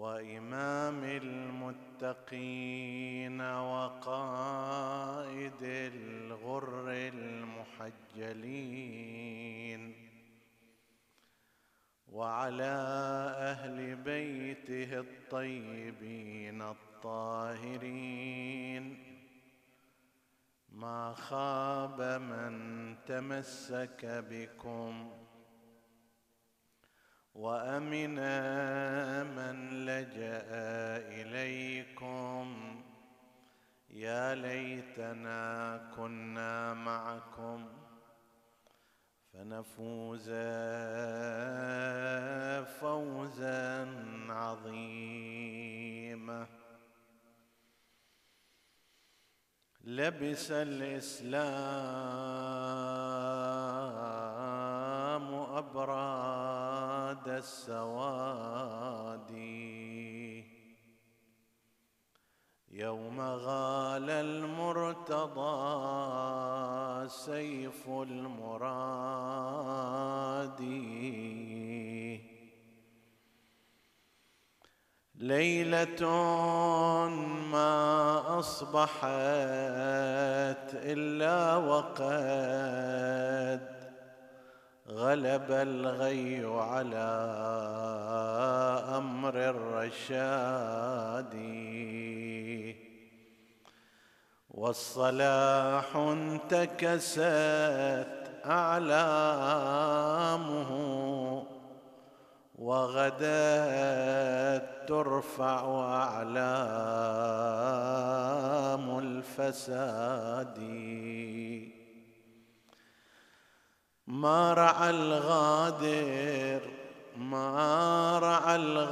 وإمام المتقين وقائد الغر المحجلين وعلى أهل بيته الطيبين الطاهرين ما خاب من تمسك بكم وامن من لجأ إليكم. يا ليتنا كنا معكم فنفوز فوزا عظيما. لبس الإسلام ابراد السواد. يوم غال المرتضى سيف المراد. ليلة ما أصبحت إلا وقد غلب الغي على أمر الرشاد. والصلاح انتكست أعلامه وغدت ترفع أعلام الفساد. ما رعى الغادر ما رعى الغادر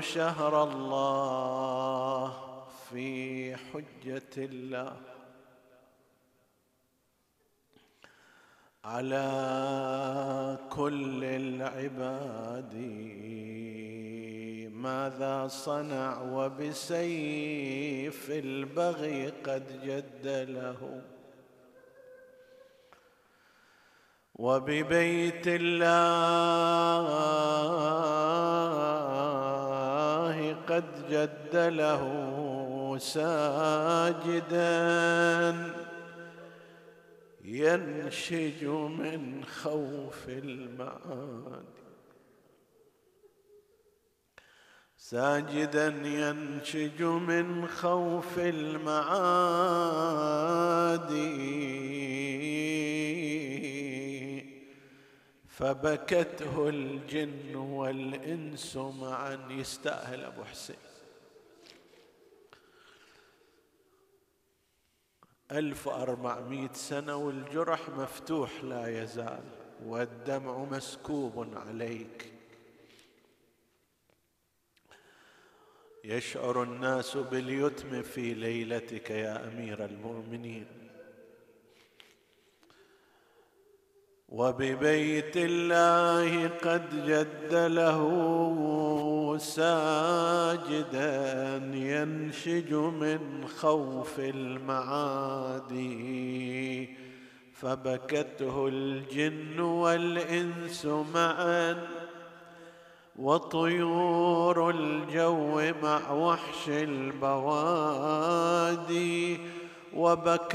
شهر الله في حجة الله. على كل العباد ماذا صنع وبسيف البغي قد جد له. وببيت الله قد جد له ساجدا ينشج من خوف المعاد. ساجدا ينشج من خوف المعاد. فبكته الجن والإنس معا يستأهل أبو حسين. ألف وأربعمائة سنة والجرح مفتوح لا يزال والدمع مسكوب عليك. يشعر الناس باليتم في ليلتك يا أمير المؤمنين. وببيت الله قد جد له ساجدا ينشج من خوف المعادي فبكته الجن والإنس معا وطيور الجو مع وحش البوادي. وبكاه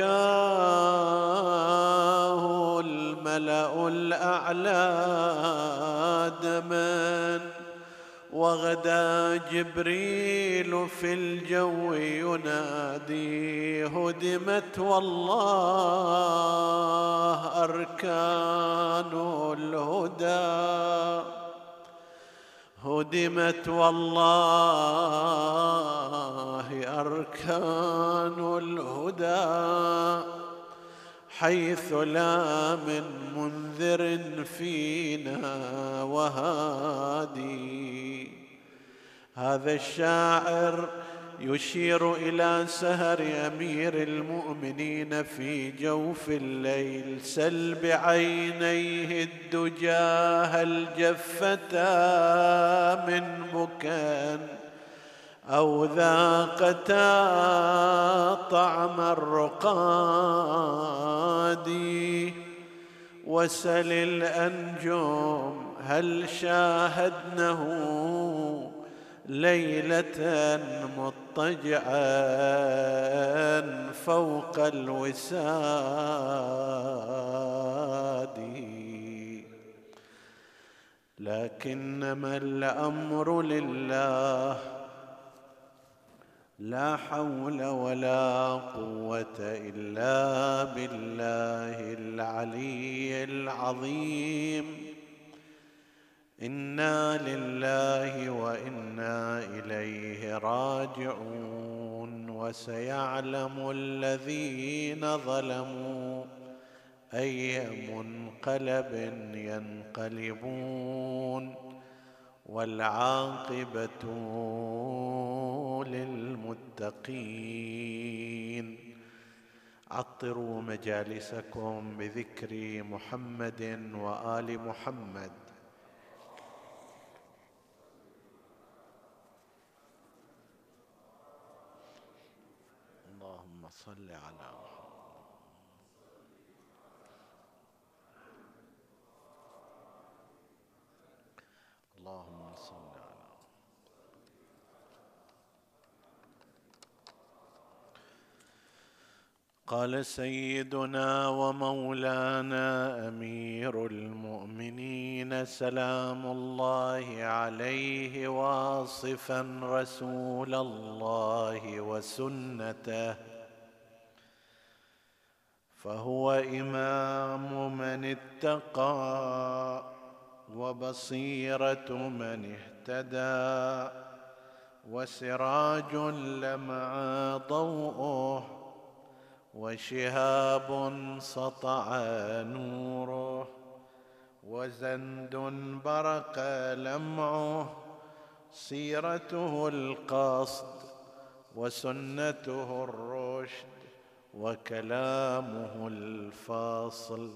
الملأ الأعلى دما. وغدا جبريل في الجو ينادي هدمت والله أركان الهدى. هدمت والله أركان الهدى حيث لا من منذر فينا وهادي. هذا الشاعر يشير إلى سهر أمير المؤمنين في جوف الليل. سل بعينيه الدجى هل جفتا من بكان أو ذاقتا طعم الرقاد؟ وسل الأنجم هل شاهدنه ليلة مضطجعا فوق الوساد. لكنما الأمر لله لا حول ولا قوة إلا بالله العلي العظيم. إنا لله وإنا إليه راجعون وسيعلم الذين ظلموا اي منقلب ينقلبون والعاقبه للمتقين عطروا مجالسكم بذكر محمد وآل محمد صل على اللهم صل على قال سيدنا ومولانا أمير المؤمنين سلام الله عليه واصفا رسول الله وسنته. فهو إمام من اتقى وبصيرة من اهتدى وسراج لمع ضوءه وشهاب سطع نوره وزند برق لمعه سيرته القصد وسنته الرشد وكلامه الفاصل.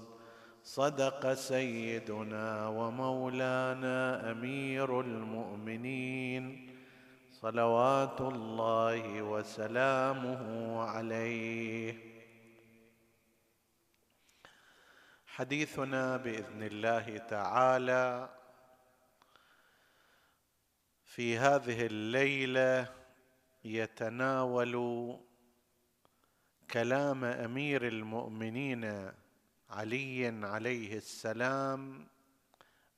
صدق سيدنا ومولانا أمير المؤمنين. صلوات الله وسلامه عليه. حديثنا بإذن الله تعالى في هذه الليلة يتناول كلام أمير المؤمنين علي عليه السلام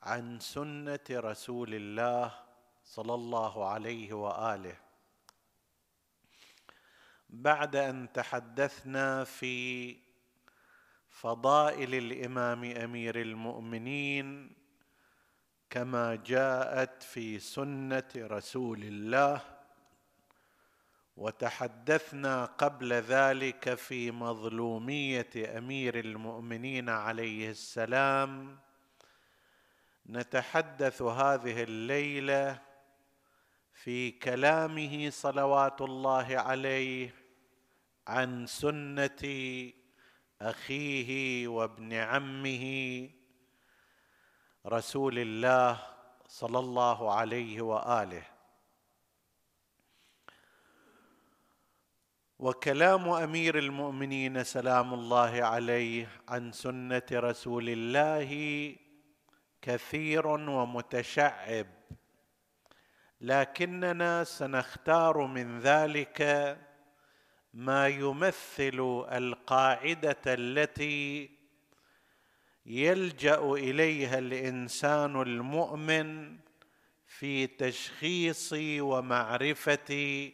عن سنة رسول الله صلى الله عليه وآله. بعد أن تحدثنا في فضائل الإمام أمير المؤمنين كما جاءت في سنة رسول الله وتحدثنا قبل ذلك في مظلومية أمير المؤمنين عليه السلام. نتحدث هذه الليلة في كلامه صلوات الله عليه عن سنة أخيه وابن عمه رسول الله صلى الله عليه وآله. وكلام أمير المؤمنين سلام الله عليه عن سنة رسول الله كثير ومتشعب. لكننا سنختار من ذلك ما يمثل القاعدة التي يلجأ إليها الإنسان المؤمن في تشخيص ومعرفه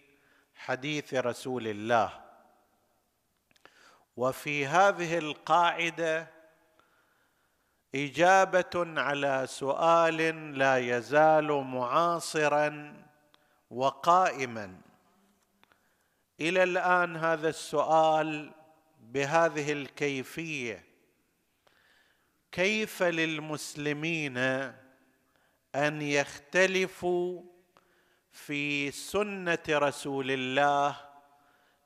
حديث رسول الله. وفي هذه القاعدة إجابة على سؤال لا يزال معاصرا وقائما. إلى الآن هذا السؤال بهذه الكيفية. كيف للمسلمين أن يختلفوا في سنة رسول الله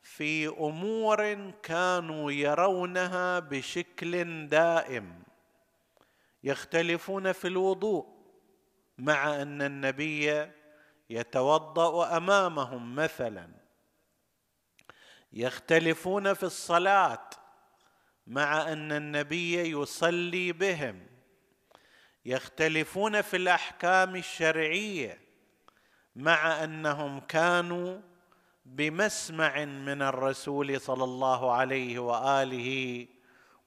في أمور كانوا يرونها بشكل دائم. يختلفون في الوضوء مع أن النبي يتوضأ أمامهم مثلا. يختلفون في الصلاة مع أن النبي يصلي بهم. يختلفون في الأحكام الشرعية مع أنهم كانوا بمسمع من الرسول صلى الله عليه وآله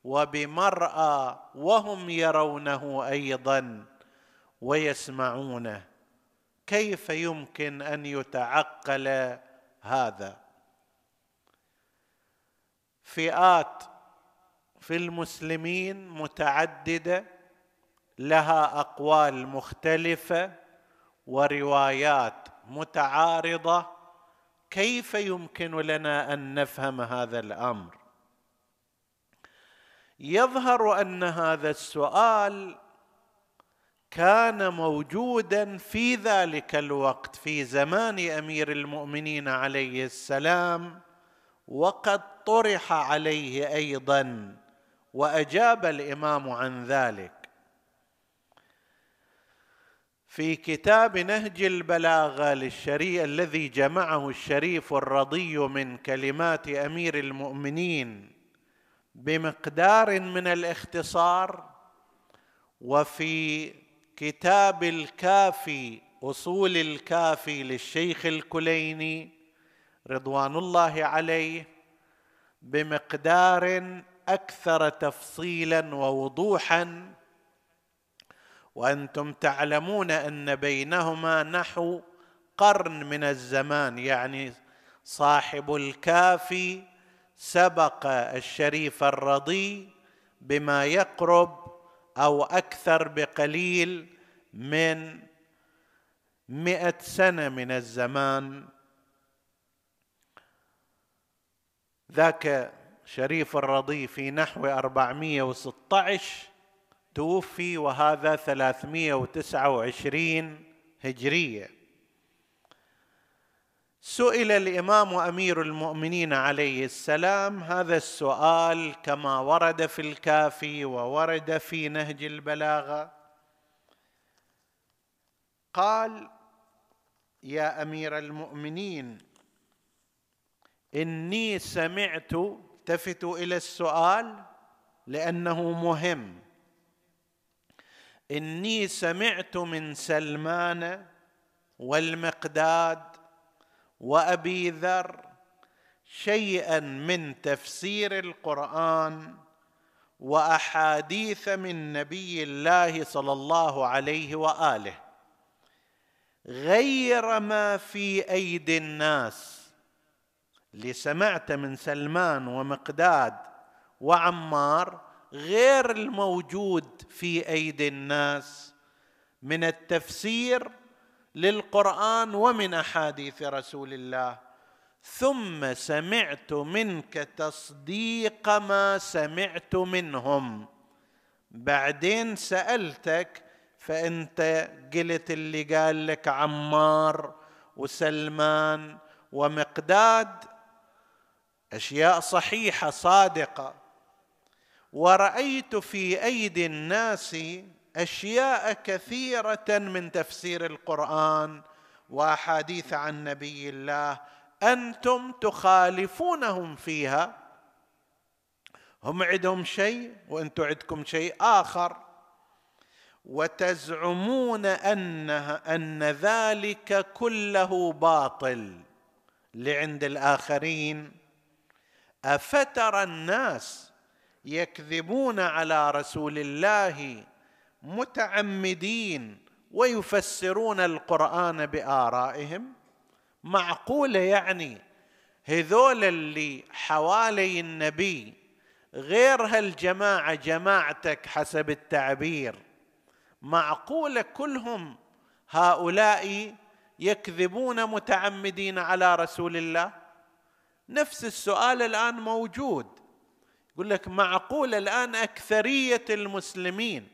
وبمرأى وهم يرونه أيضا ويسمعونه. كيف يمكن أن يتعقل هذا؟ فئات في المسلمين متعددة لها أقوال مختلفة وروايات متعارضة كيف يمكن لنا أن نفهم هذا الأمر؟ يظهر أن هذا السؤال كان موجودا في ذلك الوقت في زمان أمير المؤمنين عليه السلام وقد طرح عليه أيضا وأجاب الإمام عن ذلك. في كتاب نهج البلاغة للشريع الذي جمعه الشريف الرضي من كلمات أمير المؤمنين بمقدار من الاختصار وفي كتاب الكافي أصول الكافي للشيخ الكليني رضوان الله عليه بمقدار أكثر تفصيلا ووضوحا وأنتم تعلمون أن بينهما نحو قرن من الزمان يعني صاحب الكافي سبق الشريف الرضي بما يقرب أو أكثر بقليل من مئة سنة من الزمان. ذاك شريف الرضي في نحو أربعمائة وستة توفي وهذا ثلاثمائة وتسعة وعشرين هجرية. سئل الإمام أمير المؤمنين عليه السلام هذا السؤال كما ورد في الكافي وورد في نهج البلاغة. قال يا أمير المؤمنين إني سمعت التفتوا إلى السؤال لأنه مهم. إني سمعت من سلمان والمقداد وأبي ذر شيئا من تفسير القرآن وأحاديث من نبي الله صلى الله عليه وآله غير ما في أيدي الناس. اللي سمعته من سلمان ومقداد وعمار غير الموجود في أيدي الناس من التفسير للقرآن ومن أحاديث رسول الله. ثم سمعت منك تصديق ما سمعت منهم. بعدين سألتك فأنت قلت اللي قال لك عمار وسلمان ومقداد أشياء صحيحة صادقة. ورأيت في أيدي الناس أشياء كثيرة من تفسير القرآن وأحاديث عن نبي الله. أنتم تخالفونهم فيها. هم عندهم شيء وأنتم عندكم شيء آخر. وتزعمون انها أن ذلك كله باطل لعند الآخرين. أفترى الناس يكذبون على رسول الله متعمدين ويفسرون القرآن بآرائهم. معقوله يعني؟ هذول اللي حوالي النبي غير هالجماعة جماعتك حسب التعبير. معقوله كلهم هؤلاء يكذبون متعمدين على رسول الله؟ نفس السؤال الآن موجود. يقول لك معقول الآن أكثرية المسلمين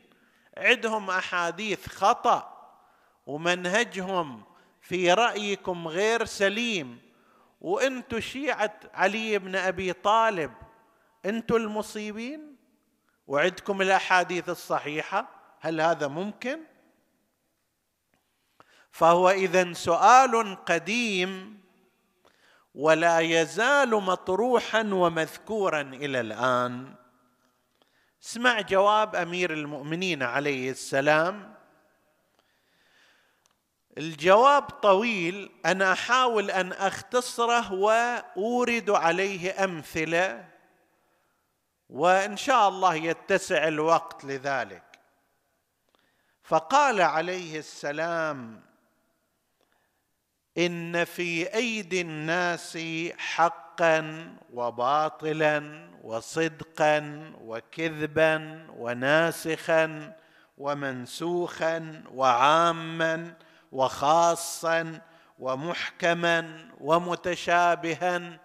عندهم أحاديث خطأ ومنهجهم في رأيكم غير سليم. وأنتم شيعة علي بن أبي طالب أنتم المصيبين؟ وعندكم الأحاديث الصحيحة؟ هل هذا ممكن؟ فهو اذا سؤال قديم ولا يزال مطروحا ومذكورا إلى الآن. اسمع جواب أمير المؤمنين عليه السلام. الجواب طويل أنا أحاول أن أختصره وأورد عليه أمثلة وإن شاء الله يتسع الوقت لذلك. فقال عليه السلام إن في أيدي الناس حقا وباطلا وصدقا وكذبا وناسخا ومنسوخا وعاما وخاصا ومحكما ومتشابها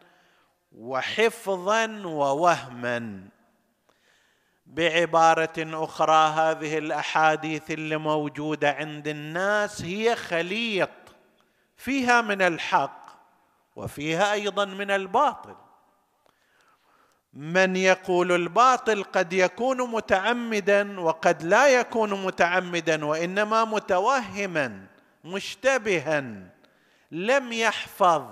وحفظا ووهما. بعبارة أخرى هذه الأحاديث اللي موجودة عند الناس هي خليط فيها من الحق وفيها أيضا من الباطل. من يقول الباطل قد يكون متعمدا وقد لا يكون متعمدا وإنما متوهما مشتبها لم يحفظ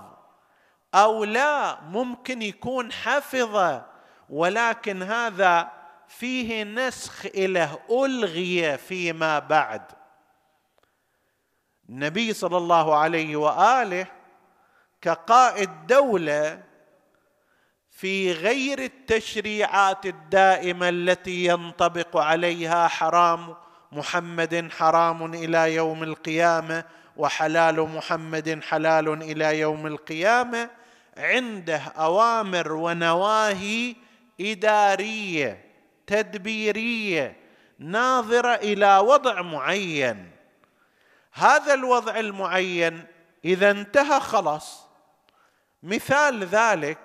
أو لا ممكن يكون حفظ ولكن هذا فيه نسخ اله ألغي فيما بعد. النبي صلى الله عليه وآله كقائد دولة في غير التشريعات الدائمة التي ينطبق عليها حرام محمد حرام إلى يوم القيامة وحلال محمد حلال إلى يوم القيامة عنده أوامر ونواهي إدارية تدبيرية ناظرة إلى وضع معين. هذا الوضع المعين إذا انتهى خلاص. مثال ذلك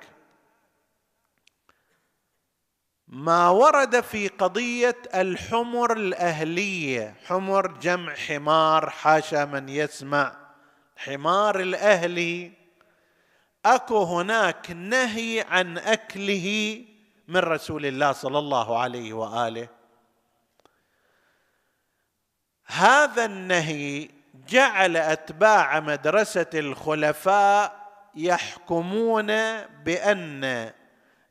ما ورد في قضية الحمر الأهلية حمر جمع حمار حاشا من يسمع حمار الأهلي. أكو هناك نهي عن أكله من رسول الله صلى الله عليه وآله. هذا النهي جعل أتباع مدرسة الخلفاء يحكمون بأن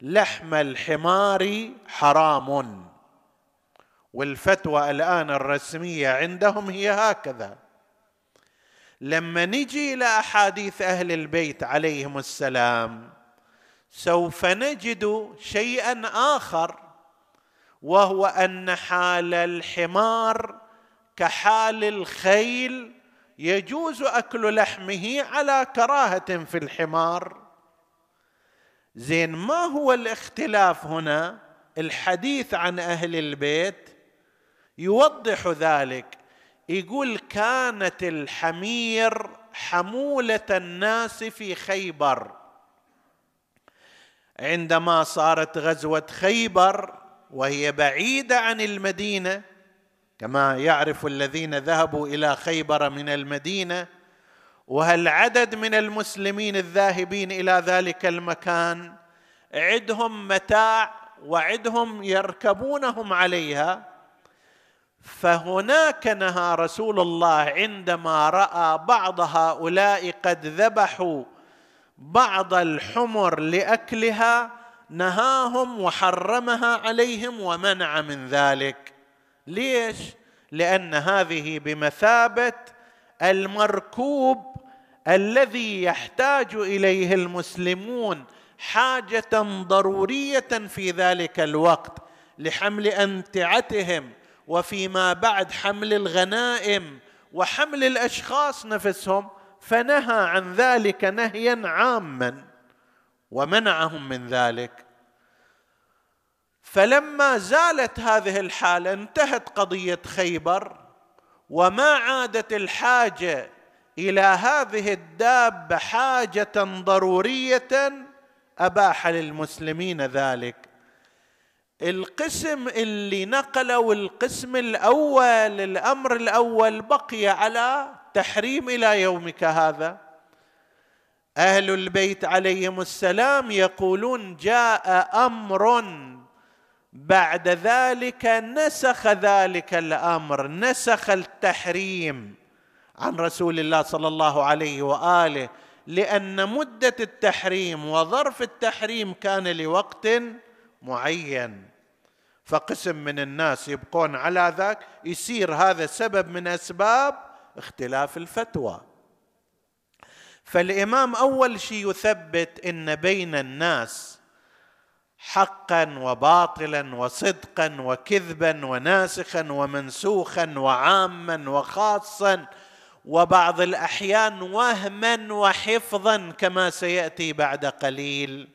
لحم الحمار حرام. والفتوى الآن الرسمية عندهم هي هكذا. لما نجي إلى أحاديث أهل البيت عليهم السلام سوف نجد شيئا آخر وهو أن حال الحمار كحال الخيل يجوز أكل لحمه على كراهة في الحمار. زين ما هو الاختلاف هنا؟ الحديث عن أهل البيت يوضح ذلك. يقول كانت الحمير حمولة الناس في خيبر. عندما صارت غزوة خيبر وهي بعيدة عن المدينة كما يعرف الذين ذهبوا إلى خيبر من المدينة وهل عدد من المسلمين الذاهبين إلى ذلك المكان؟ عدهم متاع وعدهم يركبونهم عليها. فهناك نهى رسول الله عندما رأى بعض هؤلاء قد ذبحوا بعض الحمر لأكلها نهاهم وحرمها عليهم ومنع من ذلك. ليش؟ لأن هذه بمثابة المركوب الذي يحتاج إليه المسلمون حاجة ضرورية في ذلك الوقت لحمل أمتعتهم وفيما بعد حمل الغنائم وحمل الأشخاص نفسهم فنهى عن ذلك نهيا عاما ومنعهم من ذلك. فلما زالت هذه الحالة انتهت قضية خيبر وما عادت الحاجة إلى هذه الدابة حاجة ضرورية أباح للمسلمين ذلك. القسم اللي نقلوا القسم الأول الأمر الأول بقي على تحريم إلى يومك هذا. أهل البيت عليهم السلام يقولون جاء أمر بعد ذلك نسخ ذلك الأمر نسخ التحريم عن رسول الله صلى الله عليه وآله لأن مدة التحريم وظرف التحريم كان لوقت معين. فقسم من الناس يبقون على ذاك يصير هذا سبب من أسباب اختلاف الفتوى. فالإمام أول شيء يثبت إن بين الناس حقا وباطلا وصدقا وكذبا وناسخا ومنسوخا وعاما وخاصا وبعض الأحيان وهما وحفظا كما سيأتي بعد قليل.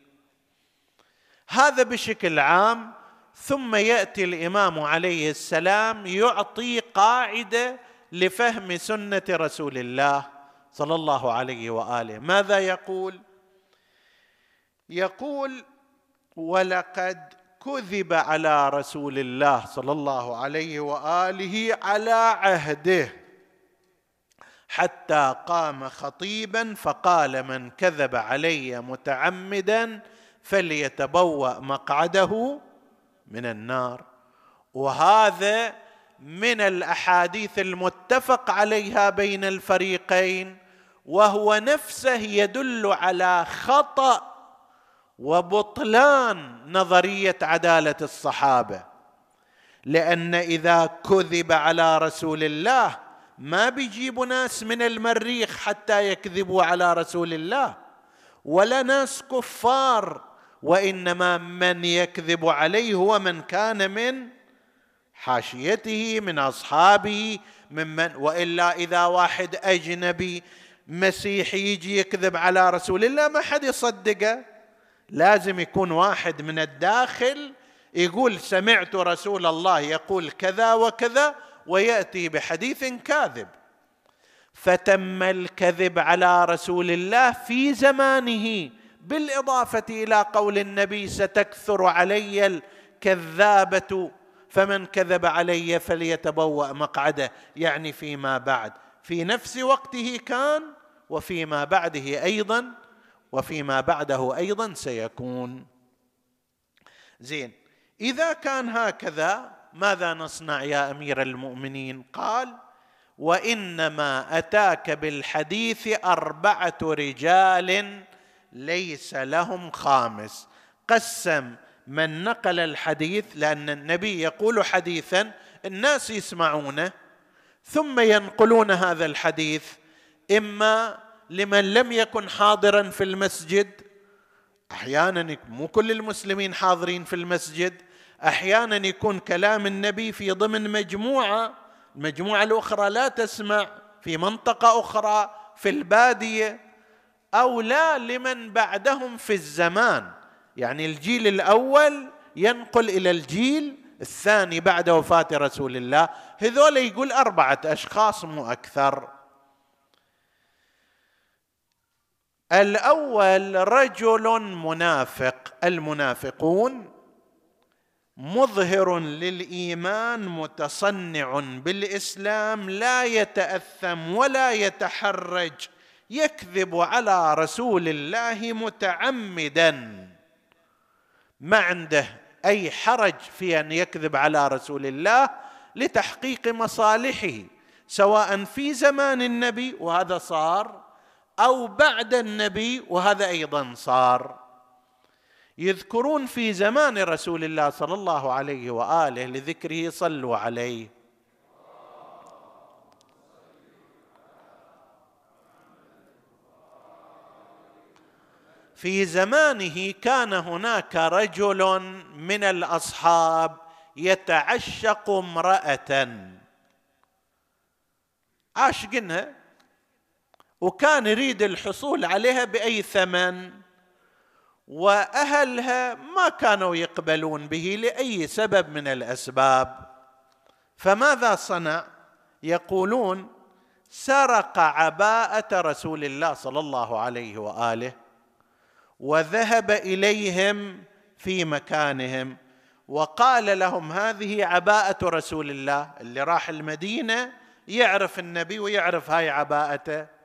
هذا بشكل عام ثم يأتي الإمام عليه السلام يعطي قاعدة لفهم سنة رسول الله صلى الله عليه وآله. ماذا يقول؟ يقول ولقد كذب على رسول الله صلى الله عليه وآله على عهده حتى قام خطيبا فقال من كذب علي متعمدا فليتبوأ مقعده من النار. وهذا من الأحاديث المتفق عليها بين الفريقين وهو نفسه يدل على خطأ وبطلان نظرية عدالة الصحابة. لأن إذا كذب على رسول الله ما بيجيبوا ناس من المريخ حتى يكذبوا على رسول الله. ولا ناس كفار وإنما من يكذب عليه هو من كان من حاشيته من أصحابه ممن وإلا إذا واحد أجنبي مسيحي يجي يكذب على رسول الله ما حد يصدقه. لازم يكون واحد من الداخل يقول سمعت رسول الله يقول كذا وكذا ويأتي بحديث كاذب. فتم الكذب على رسول الله في زمانه بالإضافة إلى قول النبي ستكثر علي الكذابة فمن كذب علي فليتبوأ مقعده. يعني فيما بعد في نفس وقته كان وفيما بعده أيضا وفيما بعده أيضا سيكون. زين إذا كان هكذا ماذا نصنع يا أمير المؤمنين؟ قال وإنما أتاك بالحديث أربعة رجال ليس لهم خامس. قسم من نقل الحديث لأن النبي يقول حديثا الناس يسمعونه ثم ينقلون هذا الحديث إما لمن لم يكن حاضرا في المسجد. أحيانا مو كل المسلمين حاضرين في المسجد. أحيانا يكون كلام النبي في ضمن مجموعة. المجموعة الأخرى لا تسمع في منطقة أخرى في البادية. أو لا لمن بعدهم في الزمان. يعني الجيل الأول ينقل إلى الجيل الثاني بعد وفاة رسول الله. هذول يقول أربعة أشخاص مو أكثر. الأول رجل منافق المنافقون مظهر للإيمان متصنع بالإسلام لا يتأثم ولا يتحرج يكذب على رسول الله متعمدا. ما عنده أي حرج في أن يكذب على رسول الله لتحقيق مصالحه سواء في زمان النبي وهذا صار أو بعد النبي وهذا أيضا صار. يذكرون في زمان رسول الله صلى الله عليه وآله لذكره صلوا عليه. في زمانه كان هناك رجل من الأصحاب يتعشق امرأة. عاشقنها وكان يريد الحصول عليها بأي ثمن وأهلها ما كانوا يقبلون به لأي سبب من الأسباب. فماذا صنع؟ يقولون سرق عباءة رسول الله صلى الله عليه وآله وذهب إليهم في مكانهم وقال لهم هذه عباءة رسول الله اللي راح المدينة يعرف النبي ويعرف هاي عباءته.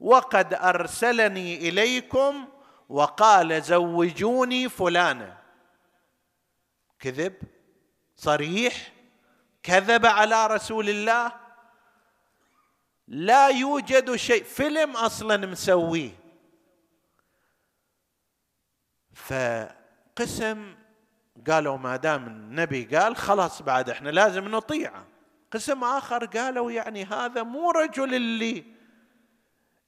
وقد أرسلني إليكم وقال زوجوني فلانه كذب صريح كذب على رسول الله. لا يوجد شيء فيلم أصلا مسويه. فقسم قالوا ما دام النبي قال خلاص بعد إحنا لازم نطيعه. قسم آخر قالوا يعني هذا مو رجل اللي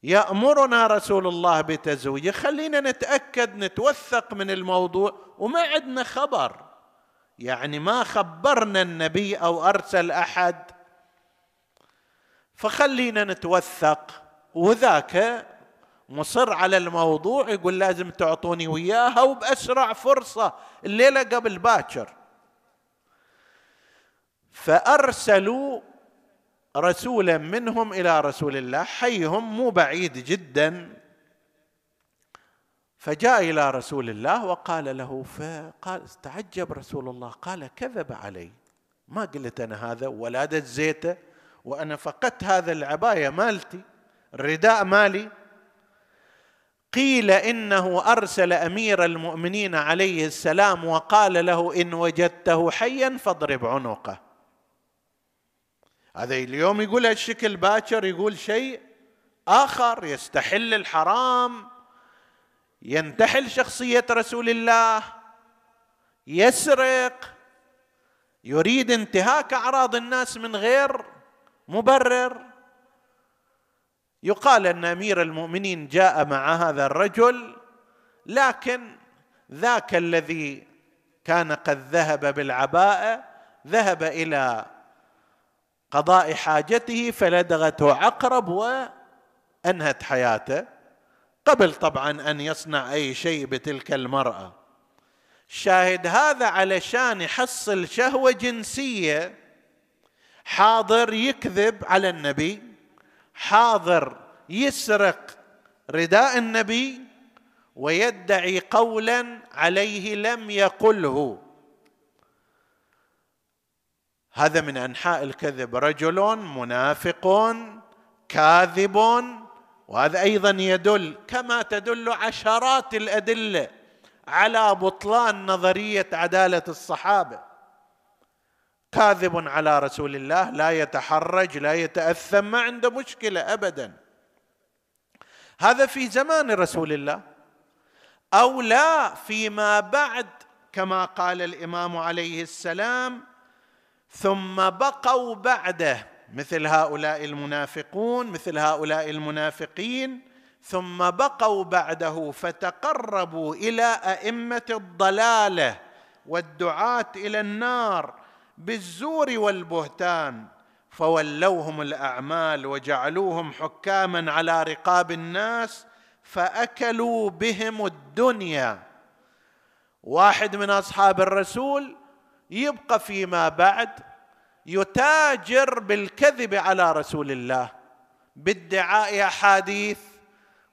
يأمرنا رسول الله بتزويجه خلينا نتأكد نتوثق من الموضوع وما عندنا خبر. يعني ما خبرنا النبي أو أرسل أحد. فخلينا نتوثق. وذاك مصر على الموضوع يقول لازم تعطوني وياها وبأسرع فرصة الليلة قبل باكر. فأرسلوا رسولا منهم إلى رسول الله حيهم مو بعيد جدا. فجاء إلى رسول الله وقال له فقال استعجب رسول الله قال كذب علي. ما قلت أنا هذا ولادة زيته وأنا فقدت هذا العباية مالتي الرداء مالي. قيل إنه أرسل أمير المؤمنين عليه السلام وقال له إن وجدته حيا فاضرب عنقه. هذا اليوم يقول هالشكل باكر يقول شيء آخر يستحل الحرام ينتحل شخصية رسول الله يسرق يريد انتهاك أعراض الناس من غير مبرر. يقال أن أمير المؤمنين جاء مع هذا الرجل لكن ذاك الذي كان قد ذهب بالعباءة ذهب إلى قضاء حاجته فلدغته عقرب وأنهت حياته. قبل طبعا أن يصنع أي شيء بتلك المرأة. شاهد هذا علشان يحصل شهوة جنسية. حاضر يكذب على النبي. حاضر يسرق رداء النبي. ويدعي قولا عليه لم يقله. هذا من أنحاء الكذب. رجل منافق كاذب وهذا أيضا يدل كما تدل عشرات الأدلة على بطلان نظرية عدالة الصحابة. كاذب على رسول الله لا يتحرج لا يتأثم ما عنده مشكلة ابدا. هذا في زمان رسول الله أو لا فيما بعد كما قال الإمام عليه السلام ثم بقوا بعده مثل هؤلاء المنافقون مثل هؤلاء المنافقين ثم بقوا بعده فتقربوا إلى أئمة الضلالة والدعاة إلى النار بالزور والبهتان فولوهم الأعمال وجعلوهم حكاما على رقاب الناس فأكلوا بهم الدنيا. واحد من أصحاب الرسول يبقى فيما بعد يتاجر بالكذب على رسول الله بادعاء أحاديث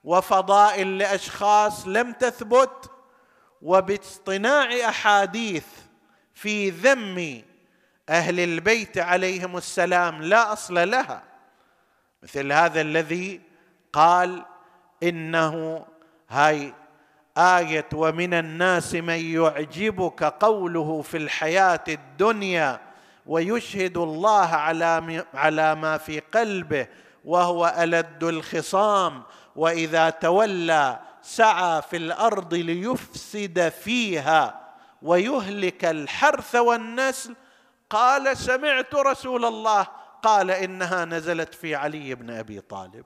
وفضائل لأشخاص لم تثبت وباصطناع أحاديث في ذم أهل البيت عليهم السلام لا أصل لها. مثل هذا الذي قال إنه هاي آية ومن الناس من يعجبك قوله في الحياة الدنيا ويشهد الله على على ما في قلبه وهو الد الخصام واذا تولى سعى في الأرض ليفسد فيها ويهلك الحرث والنسل قال سمعت رسول الله قال انها نزلت في علي بن ابي طالب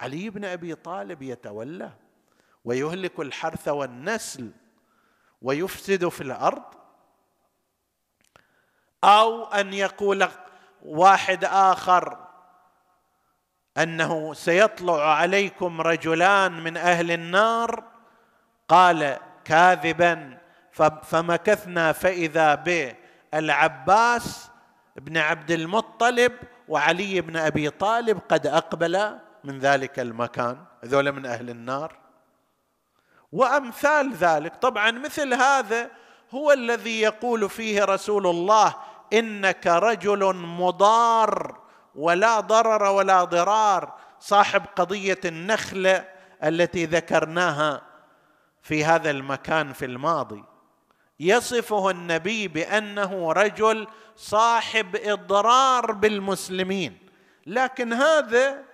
علي بن ابي طالب يتولى ويهلك الحرث والنسل ويفسد في الأرض أو أن يقول واحد آخر أنه سيطلع عليكم رجلان من أهل النار قال كاذبا فمكثنا فإذا بالعباس بن عبد المطلب وعلي بن أبي طالب قد أقبل من ذلك المكان هذول من أهل النار. وأمثال ذلك. طبعا مثل هذا هو الذي يقول فيه رسول الله إنك رجل مضار ولا ضرر ولا ضرار. صاحب قضية النخلة التي ذكرناها في هذا المكان في الماضي. يصفه النبي بأنه رجل صاحب إضرار بالمسلمين. لكن هذا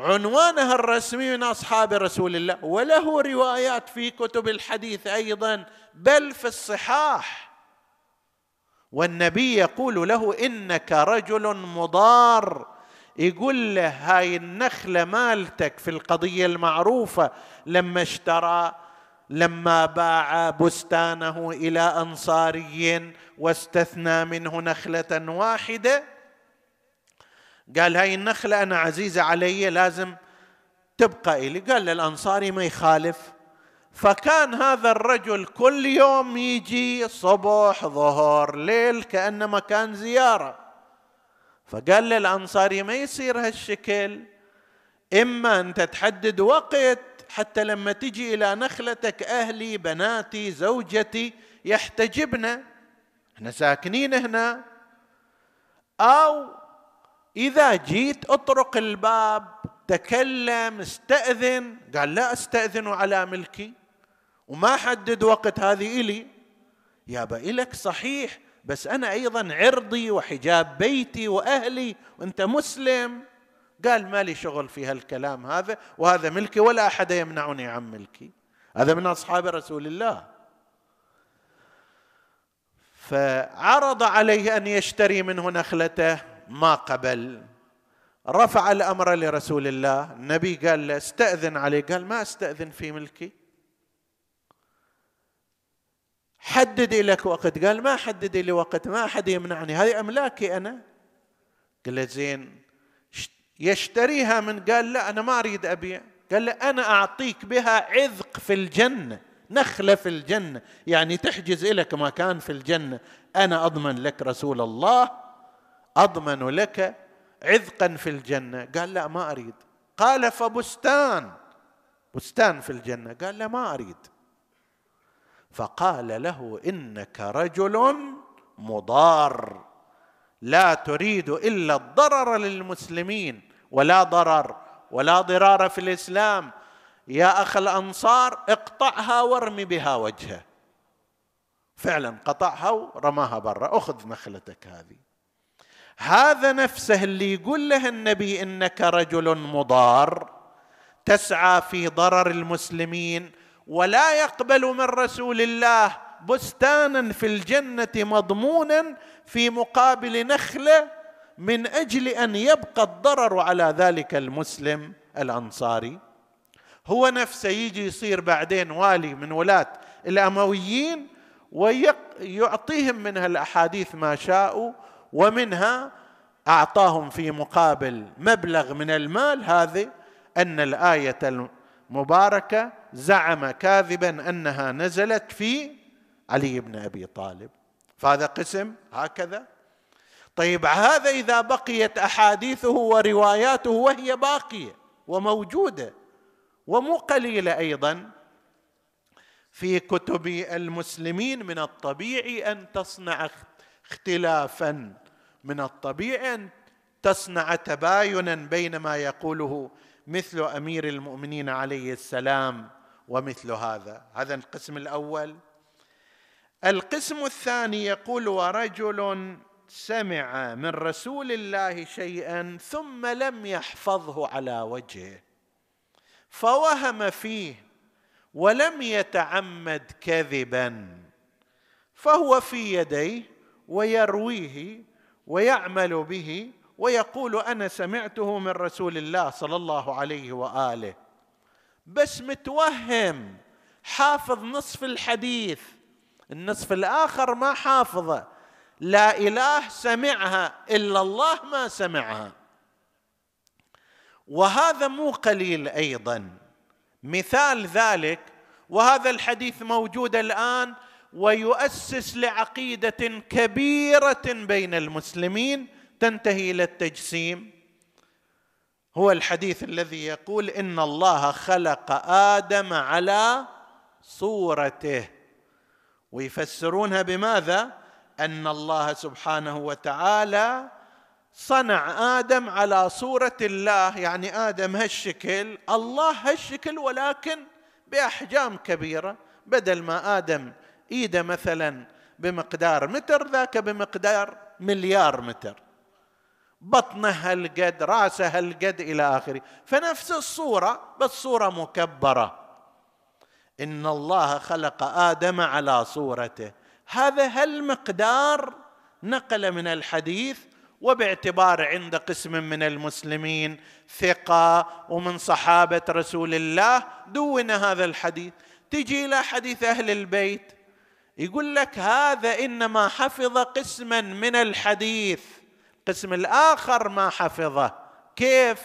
عنوانها الرسمي من أصحاب رسول الله وله روايات في كتب الحديث أيضا بل في الصحاح. والنبي يقول له إنك رجل مضار. يقول له هاي النخلة مالتك في القضية المعروفة لما اشترى لما باع بستانه إلى انصاري واستثنى منه نخلة واحدة قال هاي النخلة أنا عزيزة علي لازم تبقى إلي. قال للانصاري ما يخالف. فكان هذا الرجل كل يوم يجي صبح ظهر ليل كأنما كان زيارة. فقال للانصاري ما يصير هالشكل. إما أنت تحدد وقت حتى لما تجي إلى نخلتك أهلي بناتي زوجتي يحتجبنا إحنا ساكنين هنا. أو إذا جيت أطرق الباب تكلم استأذن. قال لا أستأذن على ملكي. وما حدد وقت هذه إلي. يابا إلك صحيح بس أنا أيضا عرضي وحجاب بيتي وأهلي. وأنت مسلم. قال ما لي شغل في هالكلام هذا وهذا ملكي ولا أحد يمنعني عن ملكي. هذا من أصحاب رسول الله. فعرض عليه أن يشتري منه نخلته. ما قبل رفع الأمر لرسول الله. النبي قال له استأذن عليه قال ما استأذن في ملكي؟ حدد لك وقت. قال ما حدد لي وقت ما أحد يمنعني. هذه أملاكي أنا. قال زين. يشتريها من؟ قال لا أنا ما أريد أبيع. قال له أنا أعطيك بها عذق في الجنة. نخلة في الجنة. يعني تحجز لك مكان في الجنة. أنا أضمن لك رسول الله أضمن لك عذقا في الجنة. قال لا ما أريد. قال فبستان. بستان في الجنة. قال لا ما أريد. فقال له إنك رجل مضار. لا تريد إلا الضرر للمسلمين ولا ضرر ولا ضرار في الإسلام. يا أخ الأنصار اقطعها وارمي بها وجهه. فعلا قطعها ورماها برا. أخذ نخلتك هذه. هذا نفسه اللي يقول له النبي إنك رجل مضار تسعى في ضرر المسلمين ولا يقبل من رسول الله بستانا في الجنة مضمونا في مقابل نخلة من أجل أن يبقى الضرر على ذلك المسلم الأنصاري. هو نفسه يجي يصير بعدين والي من ولاة الأمويين ويعطيهم منها الأحاديث ما شاءوا ومنها أعطاهم في مقابل مبلغ من المال هذه أن الآية المباركة زعم كاذبا أنها نزلت في علي بن أبي طالب. فهذا قسم هكذا. طيب هذا إذا بقيت أحاديثه ورواياته وهي باقية وموجودة ومو قليلة أيضا في كتب المسلمين من الطبيعي أن تصنع اختلافا. من الطبيعي أن تصنع تباينا بين ما يقوله مثل أمير المؤمنين عليه السلام ومثل هذا. هذا القسم الأول. القسم الثاني يقول ورجل سمع من رسول الله شيئا ثم لم يحفظه على وجهه فوهم فيه ولم يتعمد كذبا فهو في يديه ويرويه ويعمل به ويقول أنا سمعته من رسول الله صلى الله عليه وآله. بس متوهم حافظ نصف الحديث. النصف الآخر ما حافظه. لا إله سمعها إلا الله ما سمعها. وهذا مو قليل أيضا. مثال ذلك وهذا الحديث موجود الآن ويؤسس لعقيدة كبيرة بين المسلمين تنتهي إلى التجسيم. هو الحديث الذي يقول إن الله خلق آدم على صورته. ويفسرونها بماذا؟ أن الله سبحانه وتعالى صنع آدم على صورة الله. يعني آدم هالشكل الله هالشكل ولكن بأحجام كبيرة. بدل ما آدم إيدة مثلا بمقدار متر ذاك بمقدار مليار متر. بطنه هالقد رأسه هالقد إلى آخره. فنفس الصورة بس صورة مكبرة. إن الله خلق آدم على صورته. هذا هالمقدار نقل من الحديث وباعتبار عند قسم من المسلمين ثقة ومن صحابة رسول الله دون هذا الحديث. تجي إلى حديث أهل البيت يقول لك هذا إنما حفظ قسما من الحديث. القسم الآخر ما حفظه. كيف؟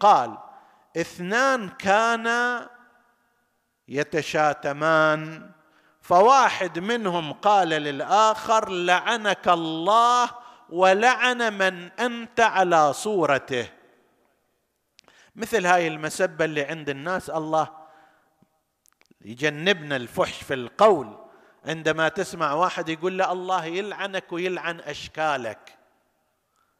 قال اثنان كانا يتشاتمان فواحد منهم قال للآخر لعنك الله ولعن من أنت على صورته. مثل هاي المسبة اللي عند الناس الله يجنبنا الفحش في القول. عندما تسمع واحد يقول له الله يلعنك ويلعن أشكالك.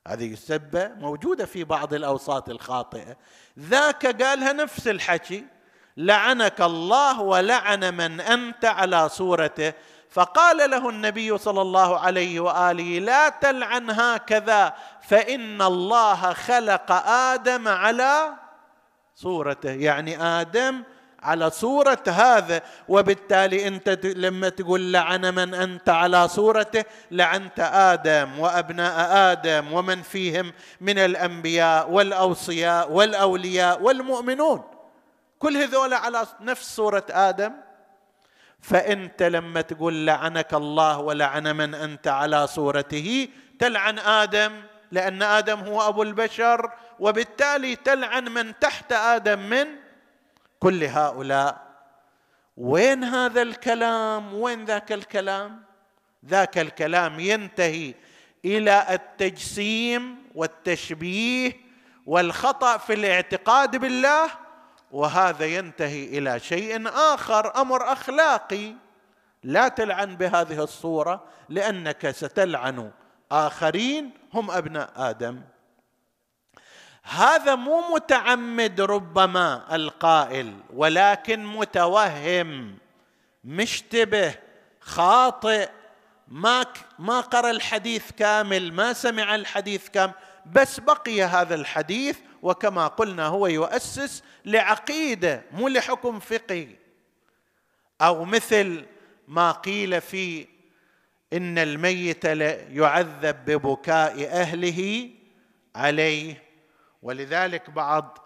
هذه السبه موجودة في بعض الأوساط الخاطئة. ذاك قالها نفس الحكي لعنك الله ولعن من أنت على صورته. فقال له النبي صلى الله عليه وآله لا تلعن هكذا فإن الله خلق آدم على صورته. يعني آدم على صورة هذا وبالتالي أنت لما تقول لعن من أنت على صورته لعنت آدم وأبناء آدم ومن فيهم من الأنبياء والأوصياء والأولياء والمؤمنون. كل هذول على نفس صورة آدم. فأنت لما تقول لعنك الله ولعن من أنت على صورته تلعن آدم لأن آدم هو أبو البشر وبالتالي تلعن من تحت آدم من كل هؤلاء وين هذا الكلام؟ وين ذاك الكلام؟ ذاك الكلام ينتهي إلى التجسيم والتشبيه والخطأ في الاعتقاد بالله وهذا ينتهي إلى شيء آخر أمر أخلاقي. لا تلعن بهذه الصورة لأنك ستلعن آخرين هم أبناء آدم. هذا مو متعمد ربما القائل ولكن متوهم مشتبه خاطئ ما ما قرأ الحديث كامل ما سمع الحديث كامل بس بقي هذا الحديث وكما قلنا هو يؤسس لعقيدة مو لحكم فقهي. أو مثل ما قيل في إن الميت يعذب ببكاء أهله عليه ولذلك بعض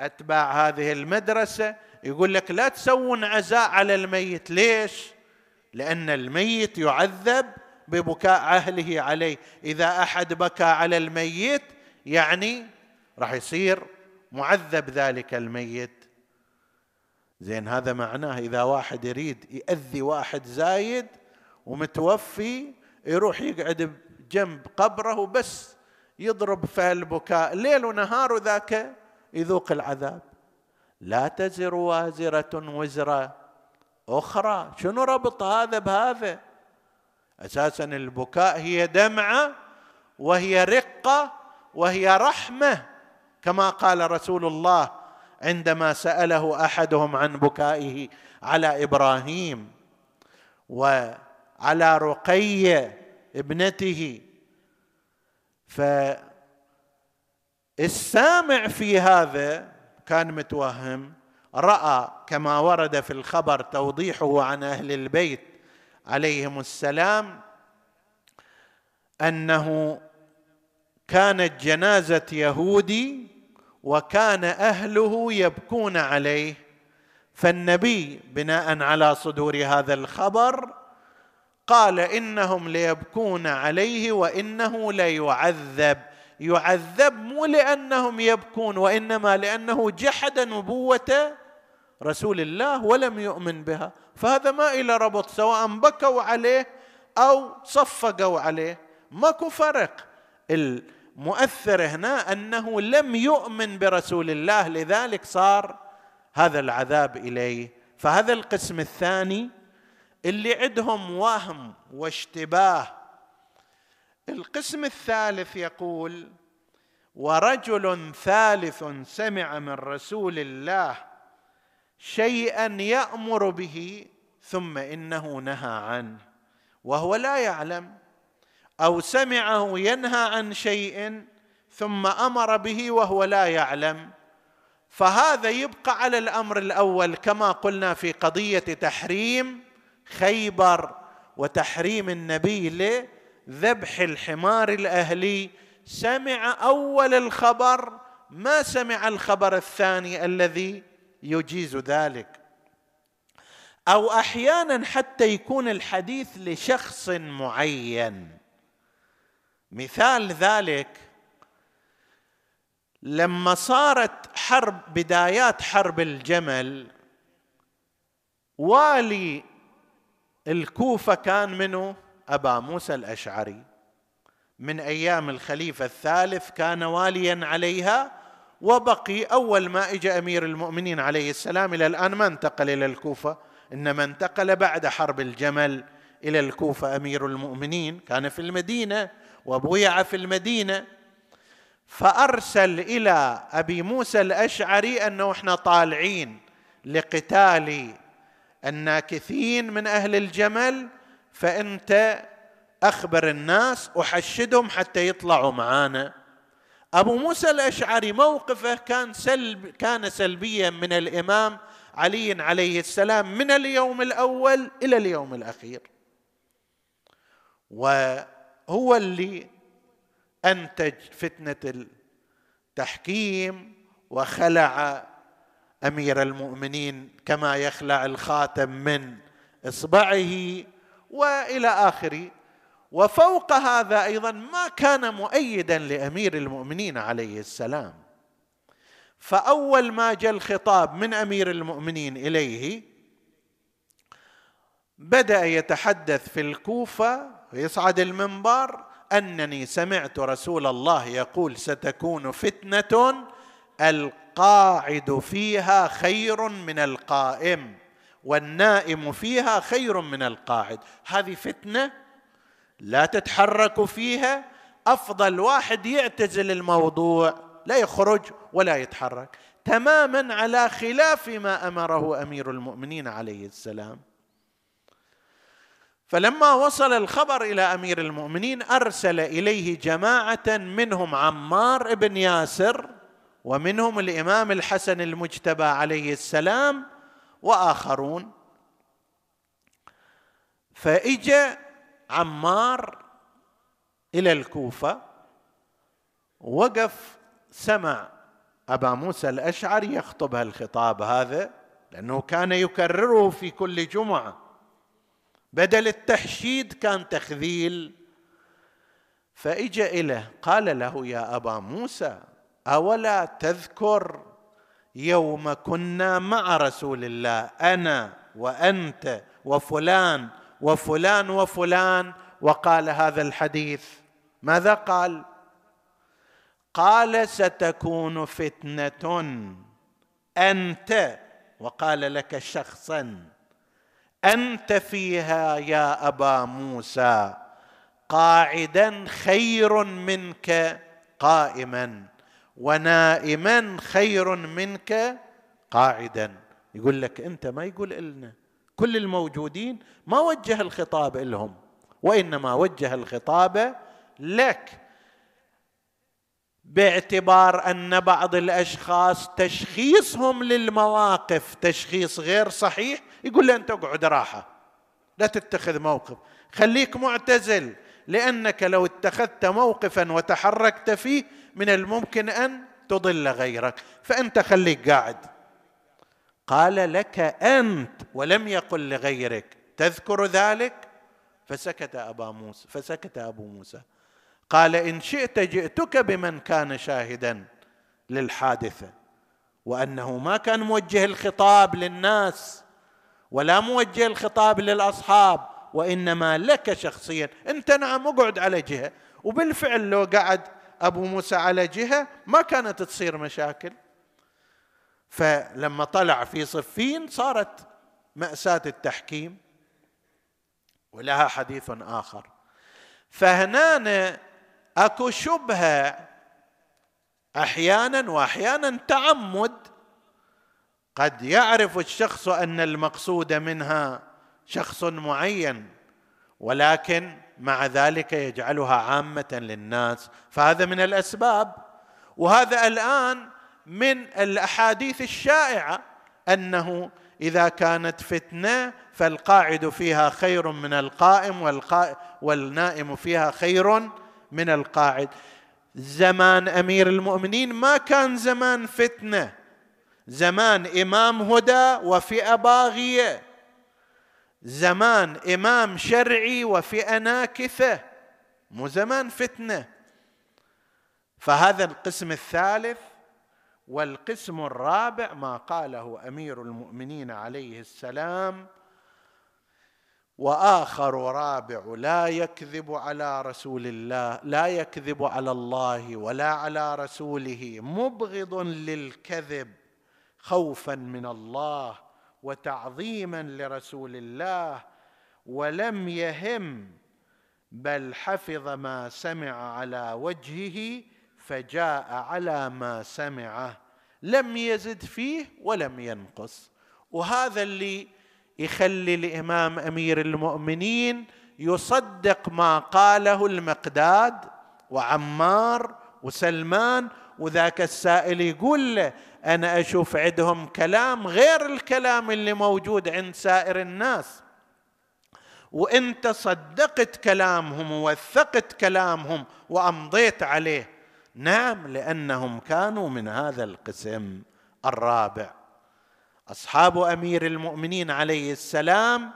أتباع هذه المدرسة يقول لك لا تسوون عزاء على الميت. ليش؟ لأن الميت يعذب ببكاء أهله عليه. إذا أحد بكى على الميت يعني راح يصير معذب ذلك الميت. زين هذا معناه إذا واحد يريد يأذي واحد زايد ومتوفي يروح يقعد جنب قبره وبس يضرب في البكاء ليل ونهار ذاك يذوق العذاب. لا تزر وازرة وزر أخرى. شنو ربط هذا بهذا؟ أساسا البكاء هي دمعة وهي رقة وهي رحمة. كما قال رسول الله عندما سأله أحدهم عن بكائه على إبراهيم وعلى رقية ابنته فالسامع في هذا كان متوهم رأى كما ورد في الخبر توضيحه عن أهل البيت عليهم السلام أنه كانت جنازة يهودي وكان أهله يبكون عليه فالنبي بناء على صدور هذا الخبر قال إنهم ليبكون عليه وإنه ليعذب. يعذب مو لأنهم يبكون وإنما لأنه جحد نبوة رسول الله ولم يؤمن بها. فهذا ما إلى ربط سواء بكوا عليه أو صفقوا عليه. ماكو فرق. المؤثر هنا أنه لم يؤمن برسول الله لذلك صار هذا العذاب إليه. فهذا القسم الثاني اللي عندهم وهم واشتباه. القسم الثالث يقول ورجل ثالث سمع من رسول الله شيئا يأمر به ثم إنه نهى عنه وهو لا يعلم أو سمعه ينهى عن شيء ثم أمر به وهو لا يعلم. فهذا يبقى على الأمر الأول كما قلنا في قضية تحريم خيبر وتحريم النبي لذبح الحمار الأهلي. سمع أول الخبر ما سمع الخبر الثاني الذي يجيز ذلك؟ أو أحيانا حتى يكون الحديث لشخص معين. مثال ذلك لما صارت حرب بدايات حرب الجمل والي الكوفة كان منه أبا موسى الأشعري. من أيام الخليفة الثالث كان واليا عليها وبقي أول ما اجى أمير المؤمنين عليه السلام إلى الآن ما انتقل إلى الكوفة إنما انتقل بعد حرب الجمل إلى الكوفة أمير المؤمنين. كان في المدينة وبويع في المدينة. فأرسل إلى أبي موسى الأشعري أنه إحنا طالعين لقتال الناكثين من أهل الجمل فأنت أخبر الناس أحشدهم حتى يطلعوا معانا. أبو موسى الأشعري موقفه كان سلب كان سلبيا من الإمام علي عليه السلام من اليوم الأول إلى اليوم الأخير. وهو اللي أنتج فتنة التحكيم وخلع أمير المؤمنين كما يخلع الخاتم من إصبعه وإلى آخره. وفوق هذا أيضا ما كان مؤيدا لأمير المؤمنين عليه السلام. فأول ما جاء الخطاب من أمير المؤمنين إليه بدأ يتحدث في الكوفة ويصعد المنبر أنني سمعت رسول الله يقول ستكون فتنة القاعد فيها خير من القائم والنائم فيها خير من القاعد. هذه فتنة لا تتحرك فيها. أفضل واحد يعتزل الموضوع لا يخرج ولا يتحرك. تماما على خلاف ما أمره أمير المؤمنين عليه السلام. فلما وصل الخبر إلى أمير المؤمنين أرسل إليه جماعة منهم عمار بن ياسر ومنهم الإمام الحسن المجتبى عليه السلام وآخرون. فإجا عمار إلى الكوفة وقف سمع أبا موسى الأشعري يخطب هالخطاب هذا لأنه كان يكرره في كل جمعة. بدل التحشيد كان تخذيل. فإجا اليه قال له يا أبا موسى أولا تذكر يوم كنا مع رسول الله أنا وأنت وفلان وفلان وفلان وقال هذا الحديث. ماذا قال؟ قال ستكون فتنة. أنت وقال لك شخصا أنت فيها يا أبا موسى قاعدا خير منك قائما. ونائما خير منك قاعدا. يقول لك أنت ما يقول لنا كل الموجودين ما وجه الخطاب لهم وإنما وجه الخطاب لك. باعتبار أن بعض الأشخاص تشخيصهم للمواقف تشخيص غير صحيح يقول له أنت اقعد راحة. لا تتخذ موقف. خليك معتزل لأنك لو اتخذت موقفا وتحركت فيه من الممكن أن تضل غيرك فأنت خليك قاعد. قال لك أنت ولم يقل لغيرك تذكر ذلك؟ فسكت أبا موسى فسكت أبو موسى. قال إن شئت جئتك بمن كان شاهدا للحادثه وأنه ما كان موجه الخطاب للناس ولا موجه الخطاب للأصحاب وإنما لك شخصيا. انت نعم اقعد على جهة. وبالفعل لو قعد أبو موسى على جهة ما كانت تصير مشاكل. فلما طلع في صفين صارت مأساة التحكيم ولها حديث آخر. فهنا أكو شبهة أحيانا وأحيانا تعمد. قد يعرف الشخص أن المقصود منها شخص معين ولكن مع ذلك يجعلها عامة للناس. فهذا من الأسباب. وهذا الآن من الأحاديث الشائعة أنه إذا كانت فتنة فالقاعد فيها خير من القائم والنائم فيها خير من القاعد. زمان أمير المؤمنين ما كان زمان فتنة. زمان إمام هدى وفئة باغية. زمان إمام شرعي وفئة ناكثه مو زمان فتنة. فهذا القسم الثالث والقسم الرابع ما قاله أمير المؤمنين عليه السلام وآخر رابع لا يكذب على رسول الله لا يكذب على الله ولا على رسوله مبغض للكذب خوفا من الله. وتعظيما لرسول الله ولم يهم بل حفظ ما سمع على وجهه فجاء على ما سمعه لم يزد فيه ولم ينقص. وهذا اللي يخلي الإمام أمير المؤمنين يصدق ما قاله المقداد وعمار وسلمان وذاك السائل يقول له أنا أشوف عندهم كلام غير الكلام اللي موجود عند سائر الناس. وانت صدقت كلامهم ووثقت كلامهم وأمضيت عليه. نعم لأنهم كانوا من هذا القسم الرابع. أصحاب أمير المؤمنين عليه السلام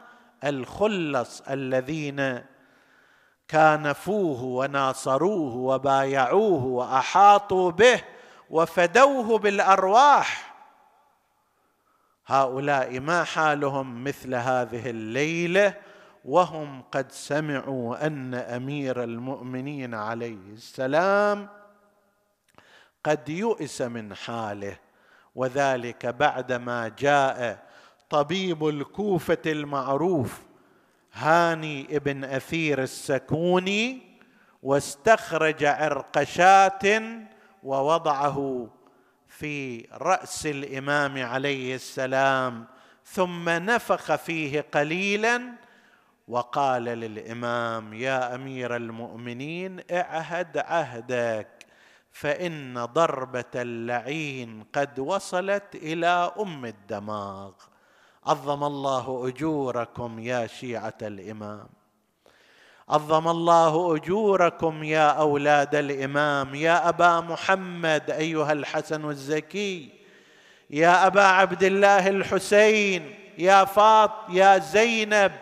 الخلص الذين كانفوه وناصروه وبايعوه وأحاطوا به وفدوه بالأرواح. هؤلاء ما حالهم مثل هذه الليلة وهم قد سمعوا أن أمير المؤمنين عليه السلام قد يؤس من حاله وذلك بعدما جاء طبيب الكوفة المعروف هاني ابن أثير السكوني واستخرج عرقشات ووضعه في رأس الإمام عليه السلام ثم نفخ فيه قليلا وقال للإمام يا أمير المؤمنين اعهد عهدك فإن ضربة اللعين قد وصلت إلى أم الدماغ. عظم الله أجوركم يا شيعة الإمام. عظم الله أجوركم يا أولاد الإمام. يا أبا محمد أيها الحسن الزكي. يا أبا عبد الله الحسين. يا فاط يا زينب.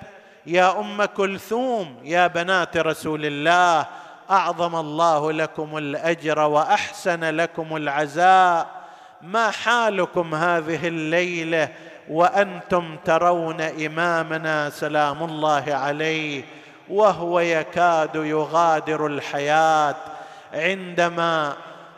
يا أم كلثوم. يا بنات رسول الله. أعظم الله لكم الأجر وأحسن لكم العزاء. ما حالكم هذه الليلة وأنتم ترون إمامنا سلام الله عليه وهو يكاد يغادر الحياة. عندما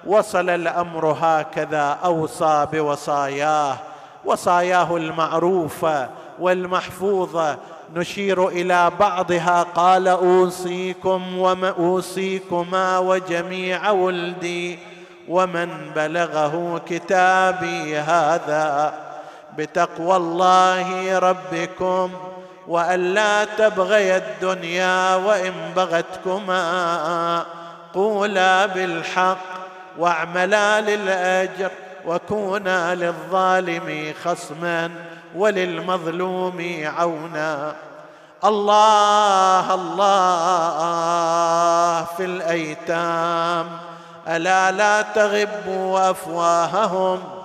وصل الأمر هكذا أوصى بوصاياه وصاياه المعروفه والمحفوظه نشير إلى بعضها قال أوصيكم وما أوصيكما وجميع ولدي ومن بلغه كتابي هذا. بتقوى الله ربكم والا تبغي الدنيا وإن بغتكما. قولا بالحق واعملا للأجر وكونا للظالم خصما وللمظلوم عونا. الله الله في الأيتام. ألا لا تغبوا أفواههم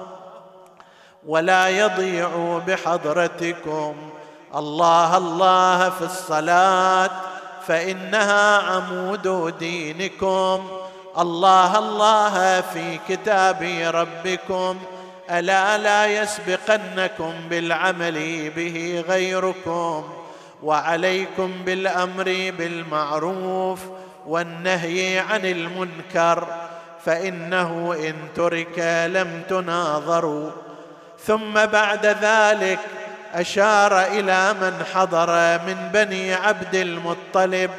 ولا يضيعوا بحضرتكم. الله الله في الصلاة فإنها عمود دينكم. الله الله في كتاب ربكم. ألا لا يسبقنكم بالعمل به غيركم. وعليكم بالأمر بالمعروف والنهي عن المنكر. فإنه إن ترك لم تناظروا. ثم بعد ذلك أشار إلى من حضر من بني عبد المطلب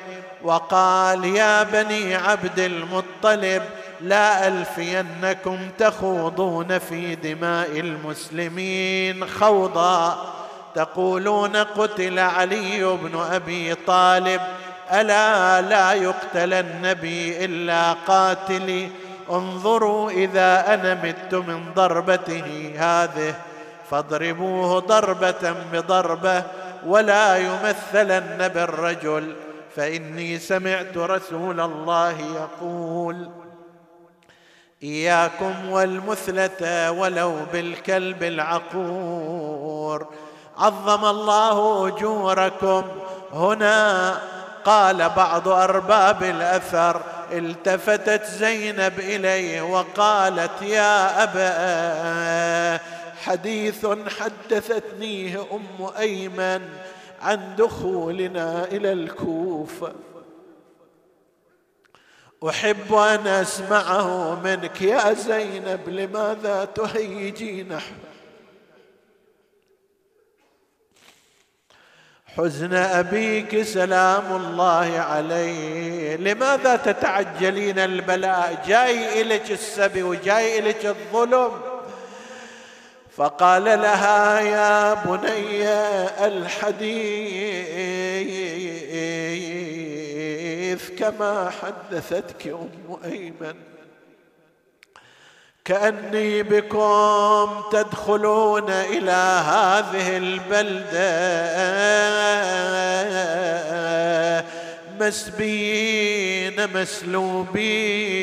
وقال يا بني عبد المطلب لا ألفينكم تخوضون في دماء المسلمين خوضا. تقولون قتل علي بن أبي طالب ألا لا يقتل النبي إلا قاتلي؟ انظروا إذا أنا مت من ضربته هذه فاضربوه ضربة بضربة ولا يمثلن بالرجل فإني سمعت رسول الله يقول إياكم والمثلة ولو بالكلب العقور عظم الله أجوركم هنا قال بعض أرباب الأثر التفتت زينب إليه وقالت يا أبا حديث حدثتنيه أم أيمن عن دخولنا إلى الكوفة. أحب أن أسمعه منك يا زينب لماذا تهيجين حزن أبيك سلام الله عليه. لماذا تتعجلين البلاء؟ جاي إليك السبي وجاي إليك الظلم. فقال لها يا بني الحديث كما حدثتك أم أيمن. كأني بكم تدخلون إلى هذه البلدة. مسبين مسلوبين.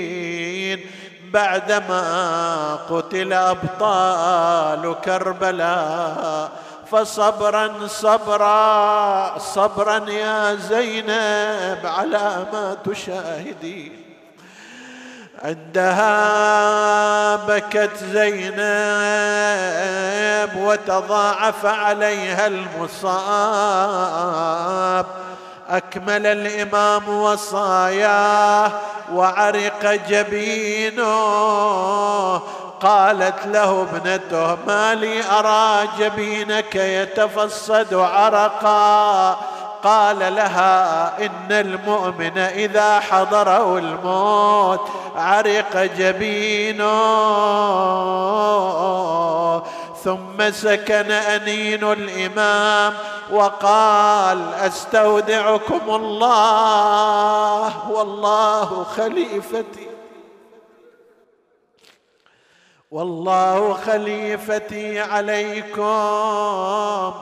بعدما قتل أبطال كربلاء فصبرا صبرا صبرا يا زينب على ما تشاهدين. عندها بكت زينب وتضاعف عليها المصاب. أكمل الإمام وصاياه وعرق جبينه. قالت له ابنته ما لي أرى جبينك يتفصد عرقا. قال لها إن المؤمن إذا حضره الموت عرق جبينه. ثم سكن أنين الإمام وقال أستودعكم الله والله خليفتي. والله خليفتي عليكم.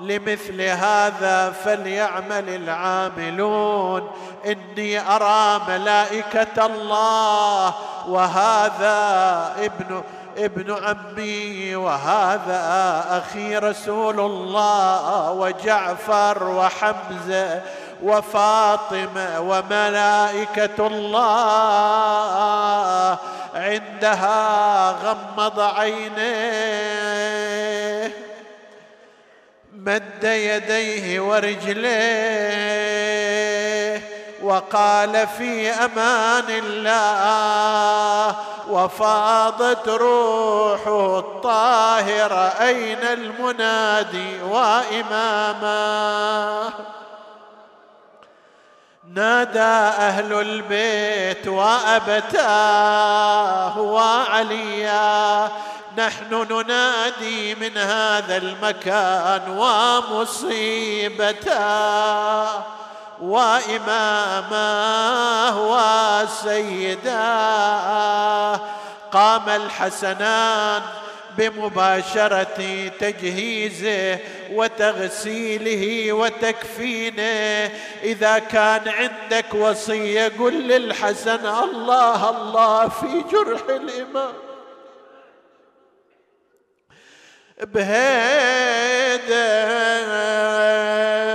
لمثل هذا فليعمل العاملون. إني أرى ملائكة الله وهذا ابن ابن عمي وهذا أخي رسول الله وجعفر وحمزة وفاطمة وملائكة الله. عندها غمض عينيه. مد يديه ورجليه وقال في أمان الله وفاضت روحه الطاهره أين المنادي واماما نادى أهل البيت وأبتاه وعليا نحن ننادي من هذا المكان ومصيبته. وإمامه وسيداه. قام الحسنان بمباشرة تجهيزه وتغسيله وتكفينه. إذا كان عندك وصية قل للحسن الله الله في جرح الإمام. بهيدة